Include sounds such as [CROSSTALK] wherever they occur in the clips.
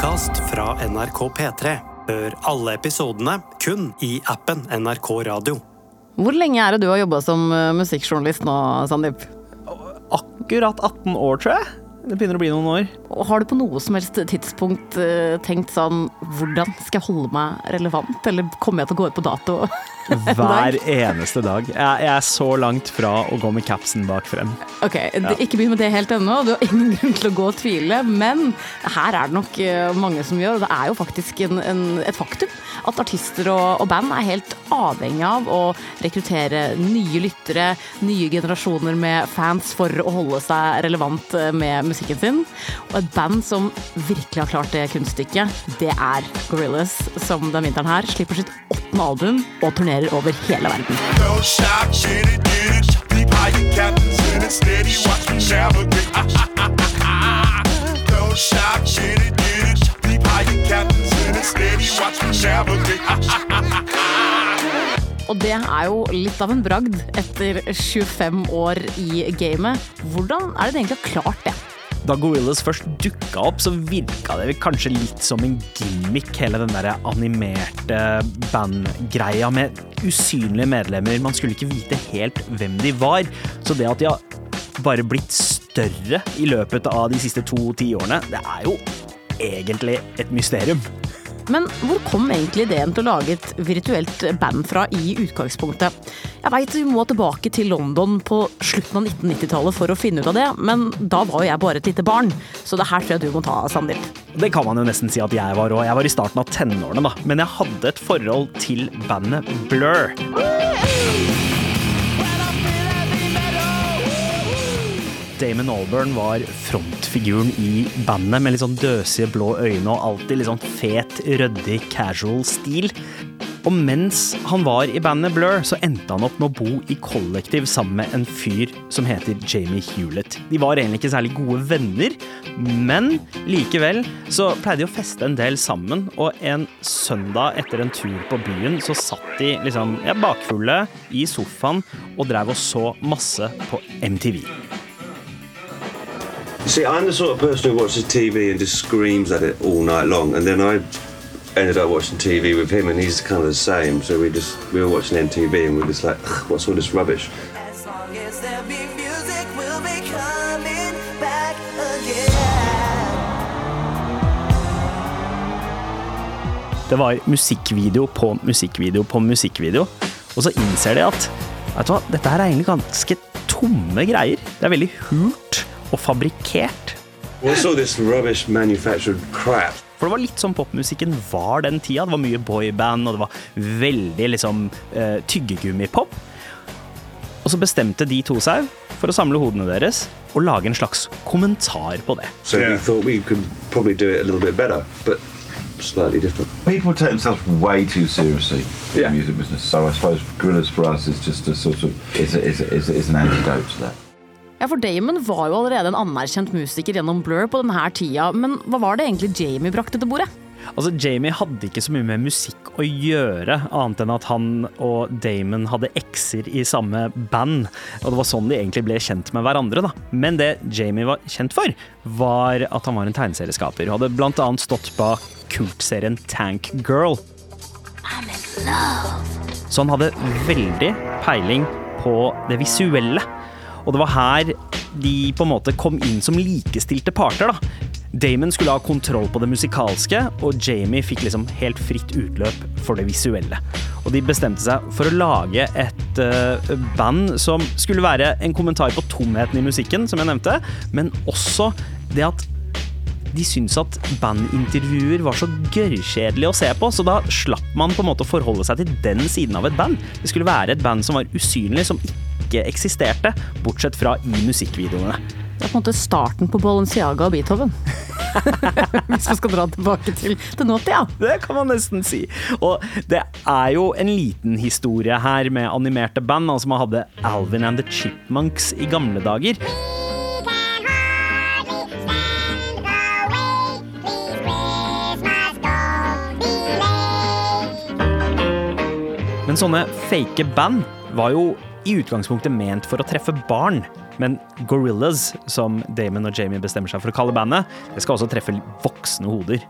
podkast fra NRK P3. Hør alle episodene kun i appen NRK Radio. Hvor lenge er det du har jobba som eh, musikkjournalist nå, Sandeep? Akkurat 18 år, tror jeg. Det begynner å bli noen år. Og har du på noe som helst tidspunkt eh, tenkt sånn Hvordan skal jeg holde meg relevant, eller kommer jeg til å gå ut på dato? [LAUGHS] [LAUGHS] Hver eneste dag. Jeg, jeg er så langt fra å gå med capsen bak frem. Ok, ja. Ikke begynn med det helt ennå, du har ingen [LAUGHS] grunn til å gå og tvile. Men her er det nok eh, mange som gjør, og det er jo faktisk en, en, et faktum at artister og, og band er helt avhengig av å rekruttere nye lyttere, nye generasjoner med fans for å holde seg relevant eh, med musikken sin. Og et band som virkelig har klart det kunststykket, det er Gorillaz, som den vinteren her slipper sitt åttende album og turnerer over hele verden. Og det er jo litt av en bragd etter 25 år i gamet. Hvordan er det egentlig klart det? Da Gorillaz først dukka opp, så virka det kanskje litt som en gimmick, hele den der animerte bandgreia med usynlige medlemmer. Man skulle ikke vite helt hvem de var. Så det at de har bare blitt større i løpet av de siste to tiårene, det er jo egentlig et mysterium. Men hvor kom egentlig ideen til å lage et virtuelt band fra i utgangspunktet? Jeg veit vi må tilbake til London på slutten av 1990-tallet for å finne ut av det, men da var jo jeg bare et lite barn, så det her tror jeg du må ta, Sandeep. Det kan man jo nesten si at jeg var òg. Jeg var i starten av tenårene, da. Men jeg hadde et forhold til bandet Blur. Damon Alburn var frontfiguren i bandet med litt sånn døsige blå øyne og alltid litt sånn fet, ryddig, casual stil. Og mens han var i bandet Blur, så endte han opp med å bo i kollektiv sammen med en fyr som heter Jamie Hewlett. De var egentlig ikke særlig gode venner, men likevel så pleide de å feste en del sammen. Og en søndag etter en tur på byen så satt de liksom ja, bakfulle i sofaen og drev og så masse på MTV. See, I'm the sort of person who watches TV and just screams at it all night long, and then I ended up watching TV with him, and he's kind of the same. So we just we were watching MTV, and we're just like, what's all this rubbish? As as music, we'll. Det var musikkvideo på musikkvideo på musikkvideo. Og så innser de at vet du hva, dette her er egentlig ganske tomme greier. Det er veldig hult og fabrikkert. What's all this rubbish manufactured crap?" For det var litt sånn popmusikken var den tida. Det var mye boyband, og det var veldig liksom eh, tyggegummipop. Og så bestemte de to seg for å samle hodene deres og lage en slags kommentar på det. So we thought we could probably do it a little bit better, but slightly different. People take themselves way too seriously in Yeah. the music business. So I suppose Gorillas for us is just a sort of is, a, is, a, is, a, is an antidote to that. Ja, for Damon var jo allerede en anerkjent musiker gjennom Blur på denne tida, men hva var det egentlig Jamie brakte til bordet? Altså, Jamie hadde ikke så mye med musikk å gjøre, annet enn at han og Damon hadde ekser i samme band. Og det var sånn de egentlig ble kjent med hverandre, da. Men det Jamie var kjent for, var at han var en tegneserieskaper. Og hadde blant annet stått bak kultserien Tank Girl. Så han hadde veldig peiling på det visuelle. Og det var her de på en måte kom inn som likestilte parter, da. Damon skulle ha kontroll på det musikalske, og Jamie fikk liksom helt fritt utløp for det visuelle. Og de bestemte seg for å lage et uh, band som skulle være en kommentar på tomheten i musikken, som jeg nevnte, men også det at de syntes at bandintervjuer var så gørrkjedelig å se på, så da slapp man på en måte å forholde seg til den siden av et band. Det skulle være et band som var usynlig, som ikke eksisterte, bortsett fra i musikkvideoene. Det er på en måte starten på Balenciaga og Beethoven. [LAUGHS] Hvis vi skal dra tilbake til, til nåtida. Det kan man nesten si. Og det er jo en liten historie her med animerte band. Altså man hadde Alvin and the Chipmunks i gamle dager. Men sånne fake band var jo i utgangspunktet ment for å treffe barn. Men Gorillas, som Damon og Jamie bestemmer seg for å kalle bandet, det skal også treffe voksne hoder.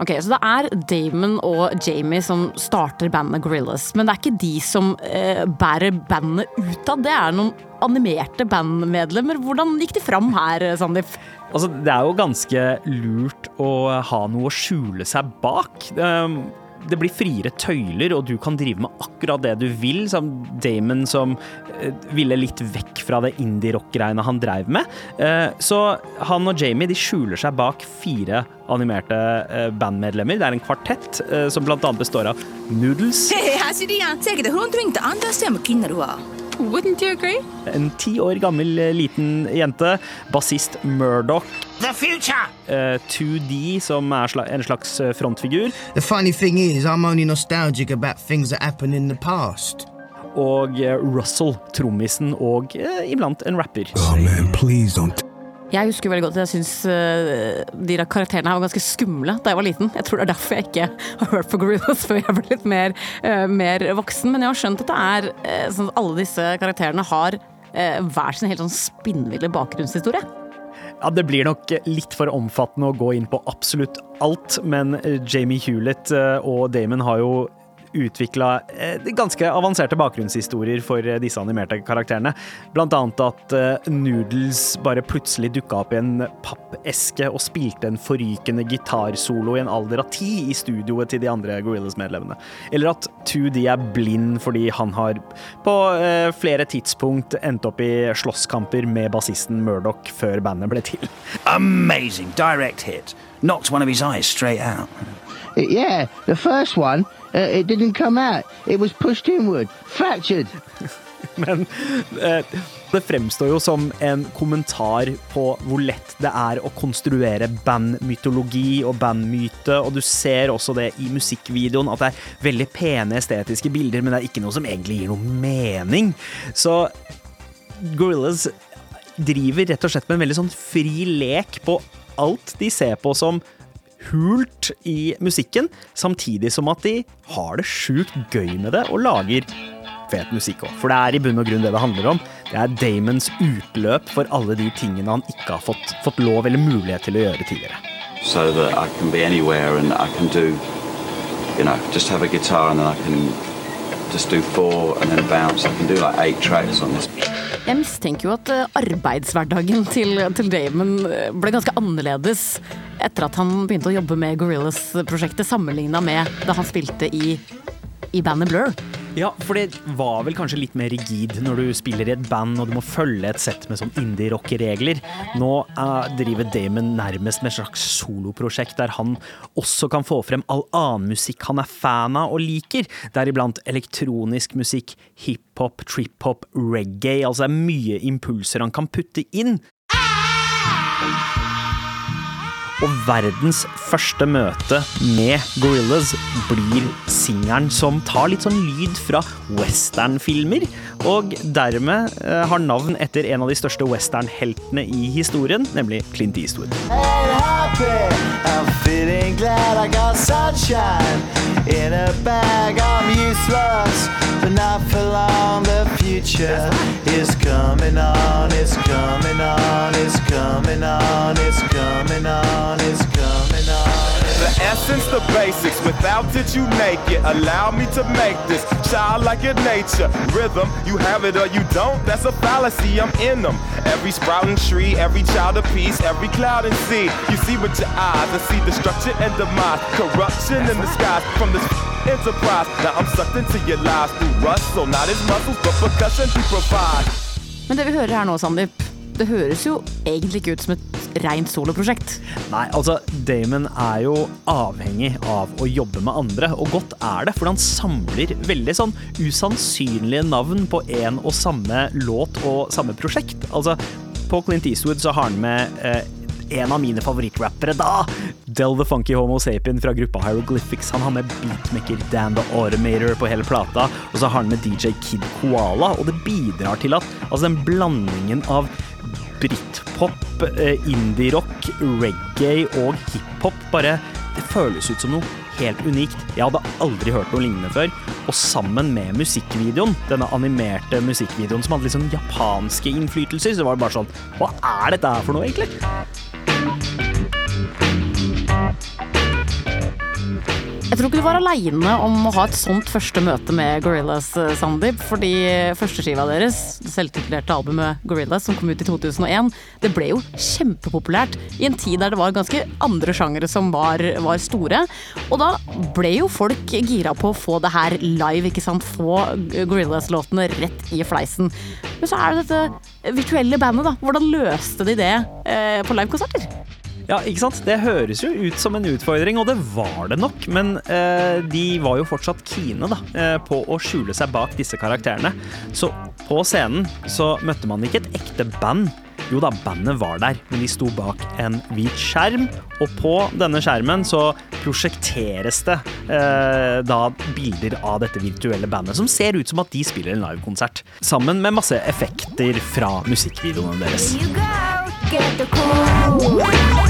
Ok, Så det er Damon og Jamie som starter bandet Gorillas. Men det er ikke de som eh, bærer bandet ut av. Det er noen animerte bandmedlemmer. Hvordan gikk de fram her, Sandeep? Altså, det er jo ganske lurt å ha noe å skjule seg bak. Um, Det blir friere tøyler, og du kan drive med akkurat det du vil. Som Damon som eh, ville litt vekk fra det indie-rock-greiene han dreiv med. Eh, Så han og Jamie de skjuler seg bak fire animerte eh, bandmedlemmer. Det er en kvartett som annet består av Noodles, へへ Wouldn't you agree? En ti år gammel eh, liten jente, bassist Murdoch. The future! Eh, uh, 2D, som er en slags eh, frontfigur. The funny thing is, I'm only nostalgic about things that happened in the past. Og Russell, trommisen, og uh, iblant en rapper. Oh man, please don't jeg husker veldig godt at jeg syns de der karakterene her var ganske skumle da jeg var liten. Jeg tror det er derfor jeg ikke har hørt på Gorillas før jeg ble litt mer, eh, mer voksen. Men jeg har skjønt at det er eh, sånn at alle disse karakterene har eh, hver sin helt sånn spinnville bakgrunnshistorie. Ja, Det blir nok litt for omfattende å gå inn på absolutt alt, men eh, Jamie Hewlett eh, og Damon har jo utvikla ganske avanserte bakgrunnshistorier for eh, disse animerte karakterene. Blant annet at eh, Noodles bare plutselig dukka opp i en pappeske og spilte en forrykende gitarsolo i en alder av ti i studioet til de andre Gorillas-medlemmene. Eller at 2D er blind fordi han har på eh, flere tidspunkt endt opp i slåsskamper med bassisten Murdoch før bandet ble til. Amazing direct hit. Knocked one of his eyes straight out. Yeah, the first one, uh, it didn't come out. It was pushed inward, fractured. [LAUGHS] Men eh, det fremstår jo som en kommentar på hvor lett det er å konstruere bandmytologi og bandmyte, og du ser også det i musikkvideoen, at det er veldig pene estetiske bilder, men det er ikke noe som egentlig gir noe mening. Så Gorillas driver rett og slett med en veldig sånn fri lek på alt de ser på som hult i musikken, samtidig som at de har det sjukt gøy med det og lager fet musikk òg. For det er i bunn og grunn det det handler om. Det er Damons utløp for alle de tingene han ikke har fått, fått lov eller mulighet til å gjøre tidligere. so that I can be anywhere and I can do, you know, just have a guitar and then just do four and then bounce. I can do like eight tracks on this. Jeg mistenker jo at eh, arbeidshverdagen til, til Damon eh, ble ganske annerledes etter at han begynte å jobbe med Gorillas-prosjektet, sammenligna med da han spilte i, i bandet Blur. Ja, for det var vel kanskje litt mer rigid når du spiller i et band og du må følge et sett med sånn indie-rock-regler. Nå uh, driver Damon nærmest med et slags soloprosjekt der han også kan få frem all annen musikk han er fan av og liker. Deriblant elektronisk musikk, hiphop, trip-hop, reggae. Altså det er mye impulser han kan putte inn. Og verdens første møte med Gorillas blir singelen som tar litt sånn lyd fra westernfilmer, og dermed eh, har navn etter en av de største westernheltene i historien, nemlig Clint Eastwood. I'm feeling glad I got sunshine in a bag. I'm useless, but not for long. The future is coming on, it's coming on, it's coming on, it's coming on, it's coming on. The essence, the basics. Without it, you make it. Allow me to make this child like your nature. Rhythm, you have it or you don't. That's a fallacy. I'm in them. Every sprouting tree, every child of peace, every cloud and sea. You see with your eyes. I see destruction and demise, corruption in the skies from this enterprise. Now I'm sucked into your lies through rust, so not his muscles, but percussion he provides. Men det vi hører her nå, Sandeep, det høres jo egentlig ikke ut som et rent soloprosjekt. Nei, altså, Damon er jo avhengig av å jobbe med andre, og godt er det, for han samler veldig sånn usannsynlige navn på en og samme låt og samme prosjekt. Altså, på Clint Eastwood så har han med eh, en av mine favorittrappere da, Del the Funky Homo Sapien fra gruppa Hieroglyphics. Han har med beatmaker Dan the Automator på hele plata, og så har han med DJ Kid Koala, og det bidrar til at altså den blandingen av britpop, eh, indie-rock, reggae og hiphop bare Det føles ut som noe helt unikt. Jeg hadde aldri hørt noe lignende før. Og sammen med musikkvideoen, denne animerte musikkvideoen som hadde sånn japanske innflytelser, så var det bare sånn Hva er dette her for noe, egentlig? Tror ikke du var aleine om å ha et sånt første møte med Gorillas, eh, Sandeep. Fordi førsteskiva deres, det selvtitulerte albumet Gorillas, som kom ut i 2001, det ble jo kjempepopulært i en tid der det var ganske andre sjangere som var, var store. Og da ble jo folk gira på å få det her live, ikke sant. Få Gorillas-låtene rett i fleisen. Men så er det dette virtuelle bandet, da. Hvordan løste de det eh, på livekonserter? Ja, ikke sant? Det høres jo ut som en utfordring, og det var det nok. Men eh, de var jo fortsatt kine da, eh, på å skjule seg bak disse karakterene. Så på scenen så møtte man ikke et ekte band. Jo da, bandet var der, men de sto bak en hvit skjerm. Og på denne skjermen så prosjekteres det eh, da bilder av dette virtuelle bandet, som ser ut som at de spiller en livekonsert. Sammen med masse effekter fra musikkvideoene deres. Get the cool,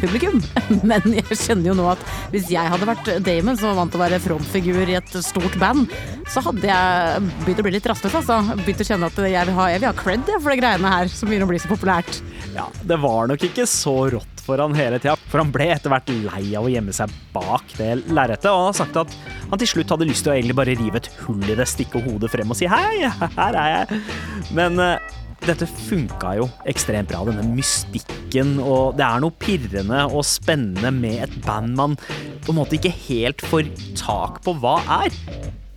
publikum. [LAUGHS] Men jeg skjønner jo nå at hvis jeg hadde vært Damon, som var vant til å være frontfigur i et stort band, så hadde jeg begynt å bli litt rastløs. Altså. Begynt å kjenne at jeg vil ha, jeg vil ha cred for de greiene her som begynner å bli så populært. Ja, det var nok ikke så rått for han hele tida, for han ble etter hvert lei av å gjemme seg bak det lerretet, og han har sagt at han til slutt hadde lyst til å egentlig bare rive et hull i det, stikke hodet frem og si hei, her er jeg. Men eh, dette funka jo ekstremt bra, denne mystikken, og det er noe pirrende og spennende med et band man på en måte ikke helt får tak på hva er.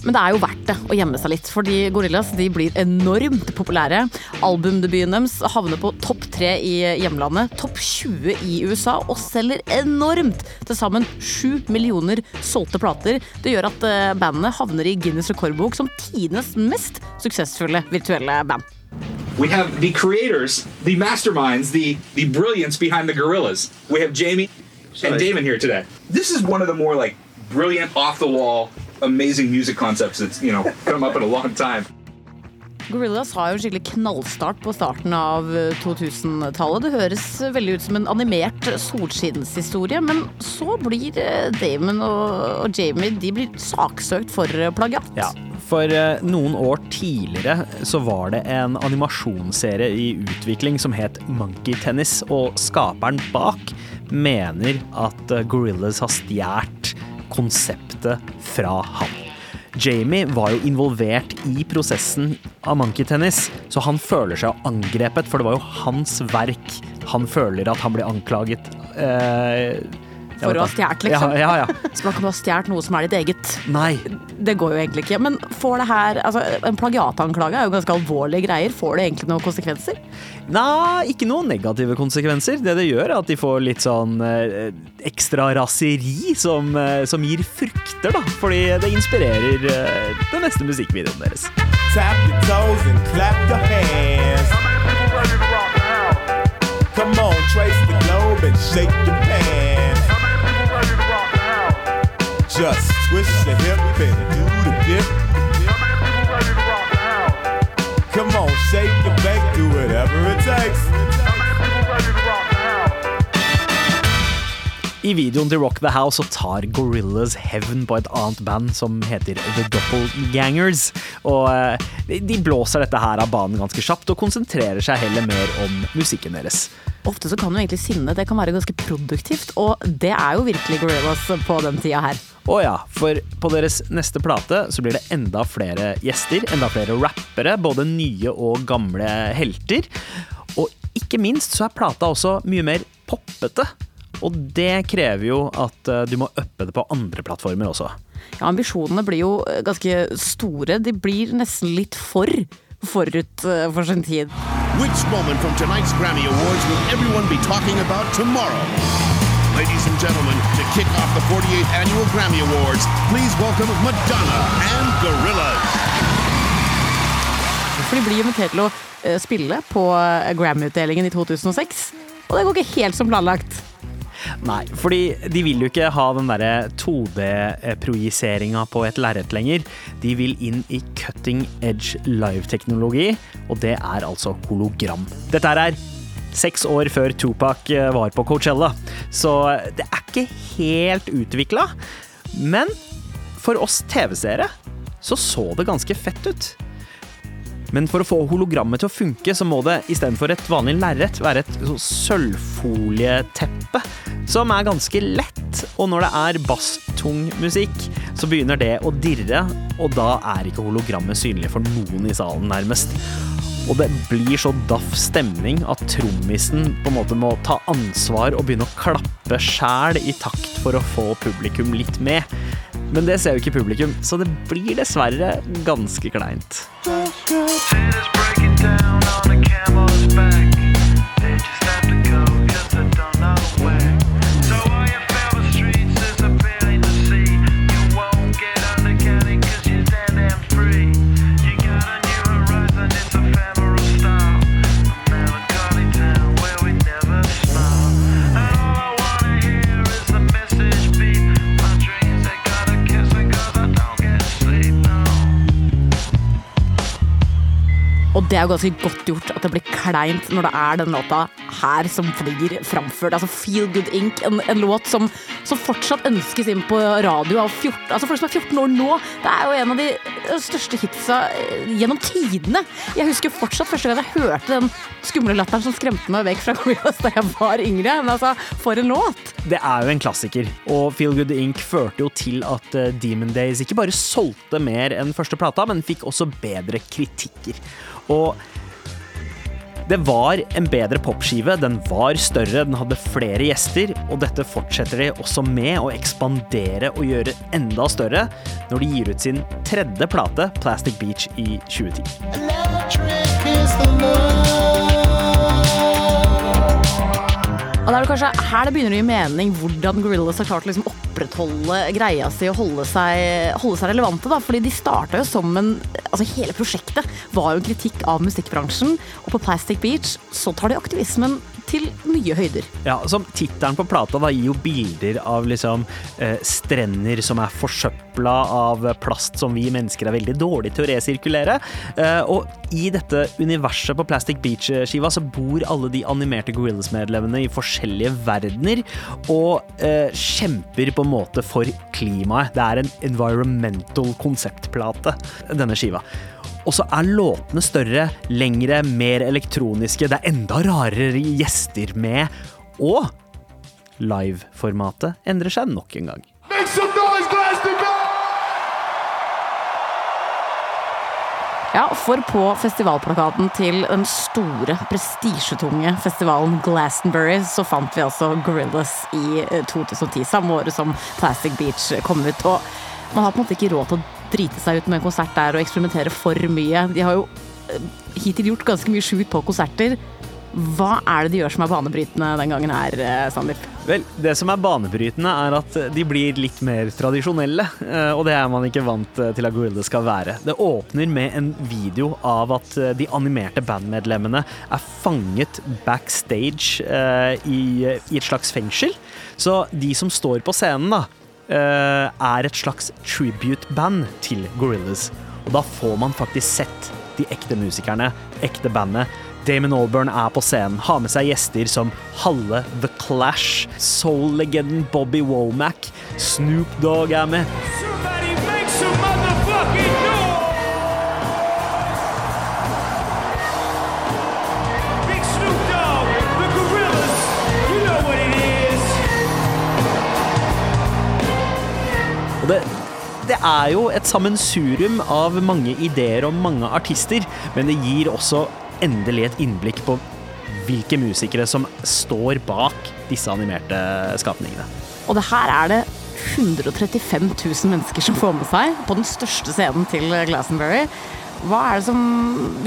Men det er jo verdt det å gjemme seg litt, fordi Gorillas de blir enormt populære. Albumdebuten deres havner på topp tre i hjemlandet, topp 20 i USA, og selger enormt! Til sammen sju millioner solgte plater. Det gjør at bandene bandet havner i Guinness rekordbok som tidenes mest suksessfulle virtuelle band. We have the creators, the masterminds, the the brilliance behind the gorillas. We have Jamie and Damon here today. This is one of the more like brilliant, off the wall, amazing music concepts that's you know come up in a long time. Gorillas har jo en skikkelig knallstart på starten av eh, 2000-tallet. Det høres veldig ut som en animert solskinnshistorie, men så blir eh, Damon og, Jamie de blir saksøkt for eh, plagiat. Ja, for eh, noen år tidligere så var det en animasjonsserie i utvikling som het Monkey Tennis, og skaperen bak mener at eh, Gorillas har stjålet konseptet fra han. Jamie var jo involvert i prosessen av Monkey Tennis, så han føler seg angrepet, for det var jo hans verk. Han føler at han ble anklaget eh, For å ha stjålet, liksom. Ja, ja, ja. Så man kan ha stjålet noe som er ditt eget. Nei. Det går jo egentlig ikke. Men får det her altså, En plagiatanklage er jo ganske alvorlige greier. Får det egentlig noen konsekvenser? Nei, ikke noen negative konsekvenser. Det det gjør, er at de får litt sånn eh, ekstra raseri som, eh, som gir frukter, da. Fordi det inspirerer eh, den neste musikkvideoen deres. Tap your toes and clap your hands. Come on, trace the globe and shake your pants. Just twist your hip and do the dip. Come on, shake your back, do whatever it I videoen til Rock the House så tar Gorillas hevn på et annet band som heter The Doppelgangers. Og eh, de- de blåser dette her av banen ganske kjapt og konsentrerer seg heller mer om musikken deres. Ofte så kan jo egentlig sinne det kan være ganske produktivt, og det er jo virkelig Gorillas på den tida her. Å ja, for på deres neste plate så blir det enda flere gjester, enda flere rappere, både nye og gamle helter. Og ikke minst så er plata også mye mer poppete. Og det krever jo at eh, du må uppe det på andre plattformer også. Ja, ambisjonene blir jo eh, ganske store. De blir nesten litt for forut eh, for sin tid. Which moment from tonight's Grammy Awards will everyone be talking about tomorrow? Ladies and gentlemen, to kick off the 48th annual Grammy Awards, please welcome Madonna and Gorillaz. For de blir invitert til å spille på Grammy-utdelingen i 2006, og det går ikke helt som planlagt. Nei, fordi de vil jo ikke ha den derre 2D-projiseringa på et lerret lenger. De vil inn i cutting edge live-teknologi, og det er altså hologram. Dette er seks år før Tupac eh, var på Coachella, så det er ikke helt utvikla. Men for oss TV-seere så så det ganske fett ut. Men for å få hologrammet til å funke, så må det istedenfor et vanlig lerret være et sånn sølvfolieteppe, som er ganske lett. Og når det er basstung musikk, så begynner det å dirre, og da er ikke hologrammet synlig for noen i salen, nærmest. Og det blir så daff stemning at trommisen på en måte må ta ansvar og begynne å klappe sjæl i takt for å få publikum litt med. Men det ser jo ikke publikum, så det blir dessverre ganske kleint. Og det er jo ganske godt gjort at det blir kleint når det er den låta her som blir framført. Altså Feel Good Ink, en, en låt som, som fortsatt ønskes inn på radio av 14, altså folk som er 14 år nå. Det er jo en av de største hitsa eh, gjennom tidene. Jeg husker fortsatt første gang jeg hørte den skumle latteren som skremte meg vekk fra Gorillaz da jeg var yngre. Men altså, for en låt! Det er jo en klassiker, og Feel Good Ink førte jo til at eh, Demon Days ikke bare solgte mer enn første plata, men fikk også bedre kritikker. Og det var en bedre popskive, den var større, den hadde flere gjester, og dette fortsetter de også med å ekspandere og gjøre enda større når de gir ut sin tredje plate, Plastic Beach, i 2010. Og det er det kanskje her det begynner å gi mening hvordan Gorillaz har klart å liksom opprettholde greia si og holde seg, holde seg relevante. da, fordi de starta jo som en Altså hele prosjektet var jo en kritikk av musikkbransjen, og på Plastic Beach så tar de aktivismen til nye høyder. Ja, som Tittelen på plata da gir jo bilder av liksom eh, strender som er forsøpla av plast som vi mennesker er veldig dårlige til å resirkulere. Eh, og i dette universet på Plastic Beach-skiva så bor alle de animerte Gorillas-medlemmene i forskjellige verdener og eh, kjemper på en måte for klimaet. Det er en environmental konseptplate, denne skiva. Og så er låtene større, lengre, mer elektroniske, det er enda rarere gjester med, og live-formatet endrer seg nok en gang. Make some noise, Ja, for på festivalplakaten til den store, prestisjetunge festivalen Glastonbury, så fant vi altså Gorillas i eh, 2010, samme året som Plastic Beach kom ut. Og man har på en måte ikke råd til å drite seg ut med en konsert der og eksperimentere for mye. De har jo eh, hittil gjort ganske mye sjukt på konserter. Hva er det de gjør som er banebrytende den gangen her, eh, Sandeep? Vel, det som er banebrytende, er at de blir litt mer tradisjonelle. eh, Og det er man ikke vant til at Gorilla skal være. Det åpner med en video av at de animerte bandmedlemmene er fanget backstage i, i et slags fengsel. Så de som står på scenen, da, er et slags tribute-band til Gorillas. Og da får man faktisk sett de ekte musikerne, ekte bandet. Damon Alburn er på scenen, har med seg gjester som Halle The Clash, soul-legenden Bobby Womack, Snoop Dogg er med. Og det, det er jo et sammensurium av mange ideer og mange artister, men det gir også endelig et innblikk på hvilke musikere som står bak disse animerte skapningene. Og det her er det 135 000 mennesker som får med seg på den største scenen til Glastonbury. Hva er det som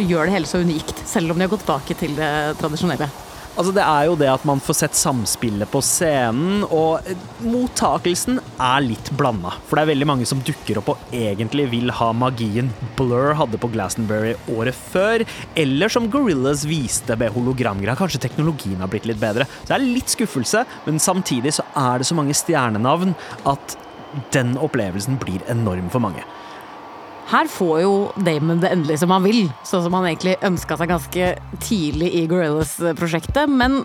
gjør det hele så unikt, selv om de har gått tilbake til det tradisjonelle? Altså, det er jo det at man får sett samspillet på scenen, og eh, mottakelsen er litt blanda. For det er veldig mange som dukker opp og egentlig vil ha magien Blur hadde på Glastonbury året før, eller som Gorillas viste med hologramgreia. Kanskje teknologien har blitt litt bedre. Så det er litt skuffelse, men samtidig så er det så mange stjernenavn at den opplevelsen blir enorm for mange. Her får jo Damon det endelig som han vil, sånn som han egentlig ønska seg ganske tidlig i Gorillas-prosjektet. Men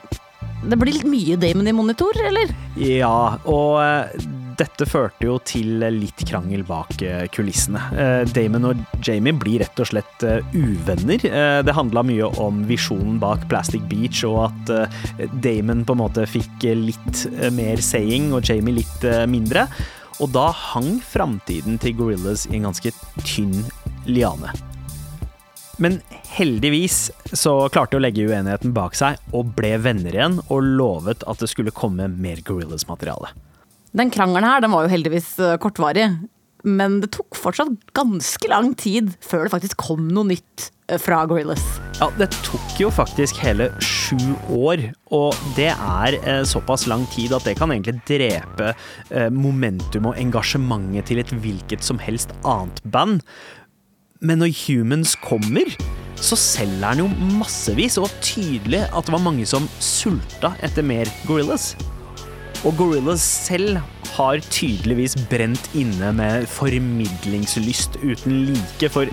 det blir litt mye Damon i monitor, eller? Ja, og eh, dette førte jo til litt krangel bak eh, kulissene. Eh, Damon og Jamie blir rett og slett uvenner. Det handla mye om visjonen bak Plastic Beach, og at Damon på en måte fikk litt mer saying, og Jamie litt mindre. Og da hang framtiden til Gorillas i en ganske tynn liane. Men heldigvis så klarte de å legge uenigheten bak seg og ble venner igjen, og lovet at det skulle komme mer Gorillas-materiale. Den krangelen her den var jo heldigvis eh, kortvarig. Men det tok fortsatt ganske lang tid før det faktisk kom noe nytt fra Gorillas. Ja, det tok jo faktisk hele sju år, og det er eh, såpass lang tid at det kan egentlig drepe eh, momentum og engasjementet til et hvilket som helst annet band. Men når Humans kommer, så selger han jo massevis, og tydelig at det var mange som sulta etter mer Gorillas. Og Gorillas selv har tydeligvis brent inne med formidlingslyst uten like, for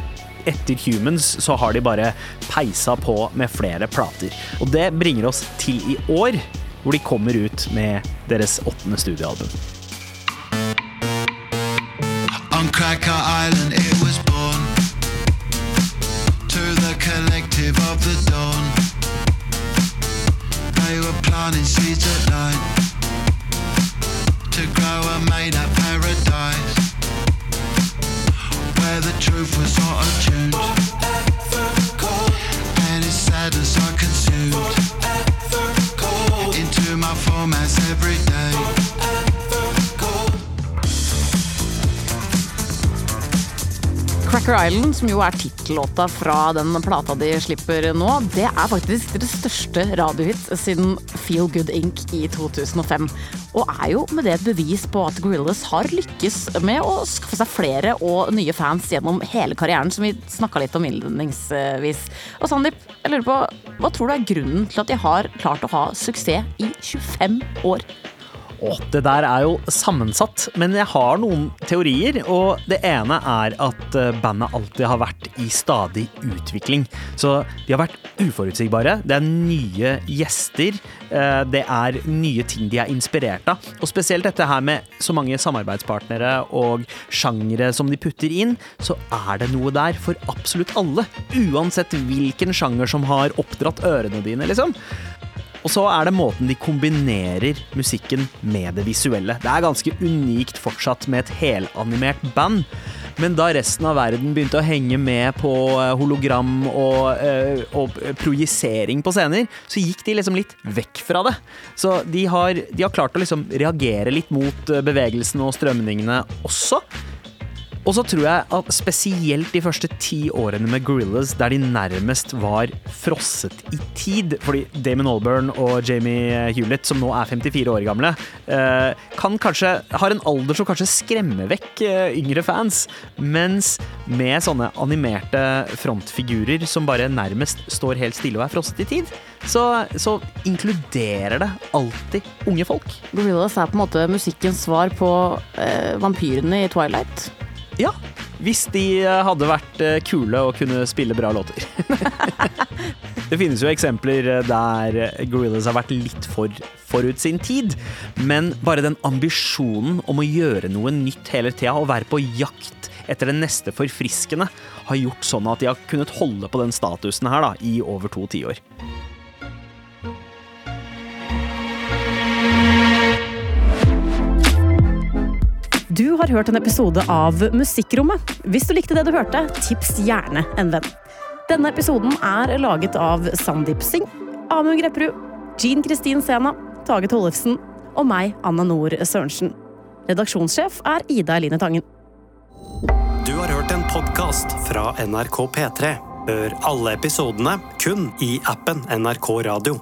etter Humans så har de bare peisa på med flere plater. Og det bringer oss til i år, hvor de kommer ut med deres åttende studioalbum. On Cracker Island it was born To the collective of the dawn Island, som jo er tittellåta fra den plata de slipper nå, det er faktisk deres største radiohit siden Feel Good Inc. i 2005. Og er jo med det et bevis på at Gorillas har lykkes med å skaffe seg flere og nye fans gjennom hele karrieren, som vi snakka litt om innledningsvis. Og Sandeep, jeg lurer på, hva tror du er grunnen til at de har klart å ha suksess i 25 år? Åh, det der er jo sammensatt, men jeg har noen teorier. Og det ene er at eh, bandet alltid har vært i stadig utvikling. Så de har vært uforutsigbare. Det er nye gjester. eh, Det er nye ting de er inspirert av. Og spesielt dette her med så mange samarbeidspartnere og sjangere som de putter inn, så er det noe der for absolutt alle. Uansett hvilken sjanger som har oppdratt ørene dine, liksom. Og så er det måten de kombinerer musikken med det visuelle. Det er ganske unikt fortsatt med et helanimert band. Men da resten av verden begynte å henge med på eh, hologram og, eh, og projisering på scener, så gikk de liksom litt vekk fra det. Så de har, de har klart å liksom reagere litt mot eh, bevegelsene og strømningene også. Og så tror jeg at spesielt de første ti årene med Gorillas, der de nærmest var frosset i tid, fordi Damon Alburn og Jamie Hewlett, som nå er 54 år gamle, eh, kan kanskje, har en alder som kanskje skremmer vekk eh, yngre fans, mens med sånne animerte frontfigurer som bare nærmest står helt stille og er frosset i tid, så, så inkluderer det alltid unge folk. Gorillas er på en måte musikkens svar på eh, vampyrene i Twilight. Ja, hvis de eh, hadde vært eh, kule og kunne spille bra låter. [LAUGHS] det finnes jo eksempler eh, der Gorillas har vært litt for forut sin tid, men bare den ambisjonen om å gjøre noe nytt hele tida og være på jakt etter det neste forfriskende, har gjort sånn at de har kunnet holde på den statusen her da, i over to tiår. Har hørt en episode av Musikkrommet. Hvis du likte det du hørte, tips gjerne en venn. Denne episoden er laget av Sandeep Singh, Amund Grepperud, Jean Kristin Sena, Tage Tollefsen og meg, Anna Nord Sørensen. Redaksjonssjef er Ida Eline Tangen. Du har hørt en podkast fra NRK P3. Hør alle episodene kun i appen NRK Radio.